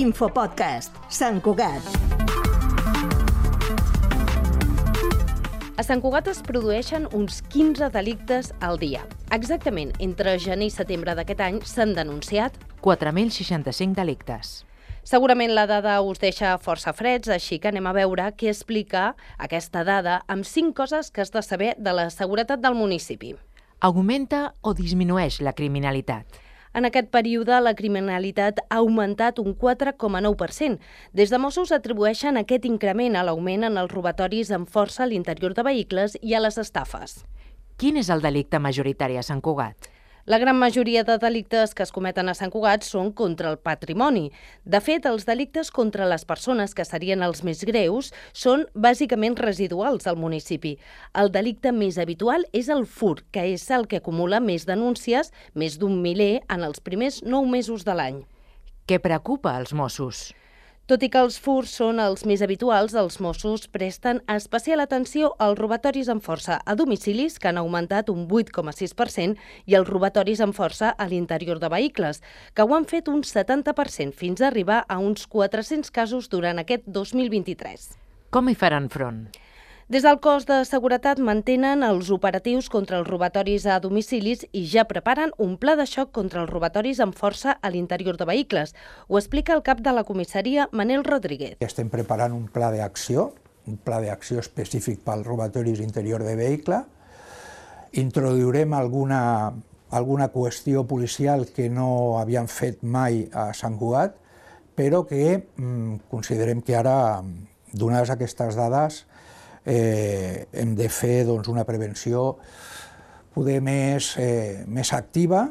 Infopodcast, Sant Cugat. A Sant Cugat es produeixen uns 15 delictes al dia. Exactament, entre gener i setembre d'aquest any s'han denunciat 4.065 delictes. Segurament la dada us deixa força freds, així que anem a veure què explica aquesta dada amb cinc coses que has de saber de la seguretat del municipi. Augmenta o disminueix la criminalitat? En aquest període, la criminalitat ha augmentat un 4,9%. Des de Mossos atribueixen aquest increment a l'augment en els robatoris amb força a l'interior de vehicles i a les estafes. Quin és el delicte majoritari a Sant Cugat? La gran majoria de delictes que es cometen a Sant Cugat són contra el patrimoni. De fet, els delictes contra les persones, que serien els més greus, són bàsicament residuals al municipi. El delicte més habitual és el fur, que és el que acumula més denúncies, més d'un miler, en els primers nou mesos de l'any. Què preocupa als Mossos? Tot i que els furs són els més habituals, els Mossos presten especial atenció als robatoris amb força a domicilis, que han augmentat un 8,6%, i els robatoris amb força a l'interior de vehicles, que ho han fet un 70% fins a arribar a uns 400 casos durant aquest 2023. Com hi faran front? Des del cos de seguretat mantenen els operatius contra els robatoris a domicilis i ja preparen un pla de xoc contra els robatoris amb força a l'interior de vehicles. Ho explica el cap de la comissaria, Manel Rodríguez. Estem preparant un pla d'acció, un pla d'acció específic pels robatoris interior de vehicle. Introduirem alguna, alguna qüestió policial que no havíem fet mai a Sant Cugat, però que mm, considerem que ara, donades aquestes dades, eh, hem de fer doncs, una prevenció poder més, eh, més activa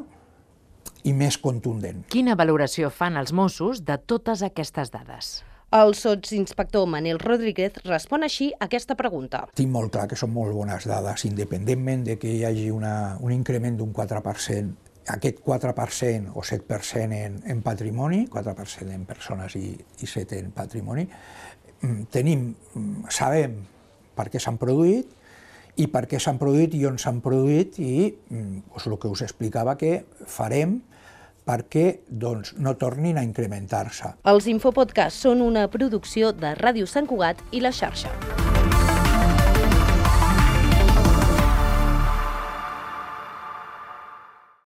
i més contundent. Quina valoració fan els Mossos de totes aquestes dades? El sotsinspector Manel Rodríguez respon així a aquesta pregunta. Tinc molt clar que són molt bones dades, independentment de que hi hagi una, un increment d'un 4%, aquest 4% o 7% en, en patrimoni, 4% en persones i, i 7% en patrimoni, mm, tenim, mm, sabem per què s'han produït i per què s'han produït i on s'han produït i doncs, el que us explicava que farem perquè doncs, no tornin a incrementar-se. Els Infopodcasts són una producció de Ràdio Sant Cugat i la xarxa.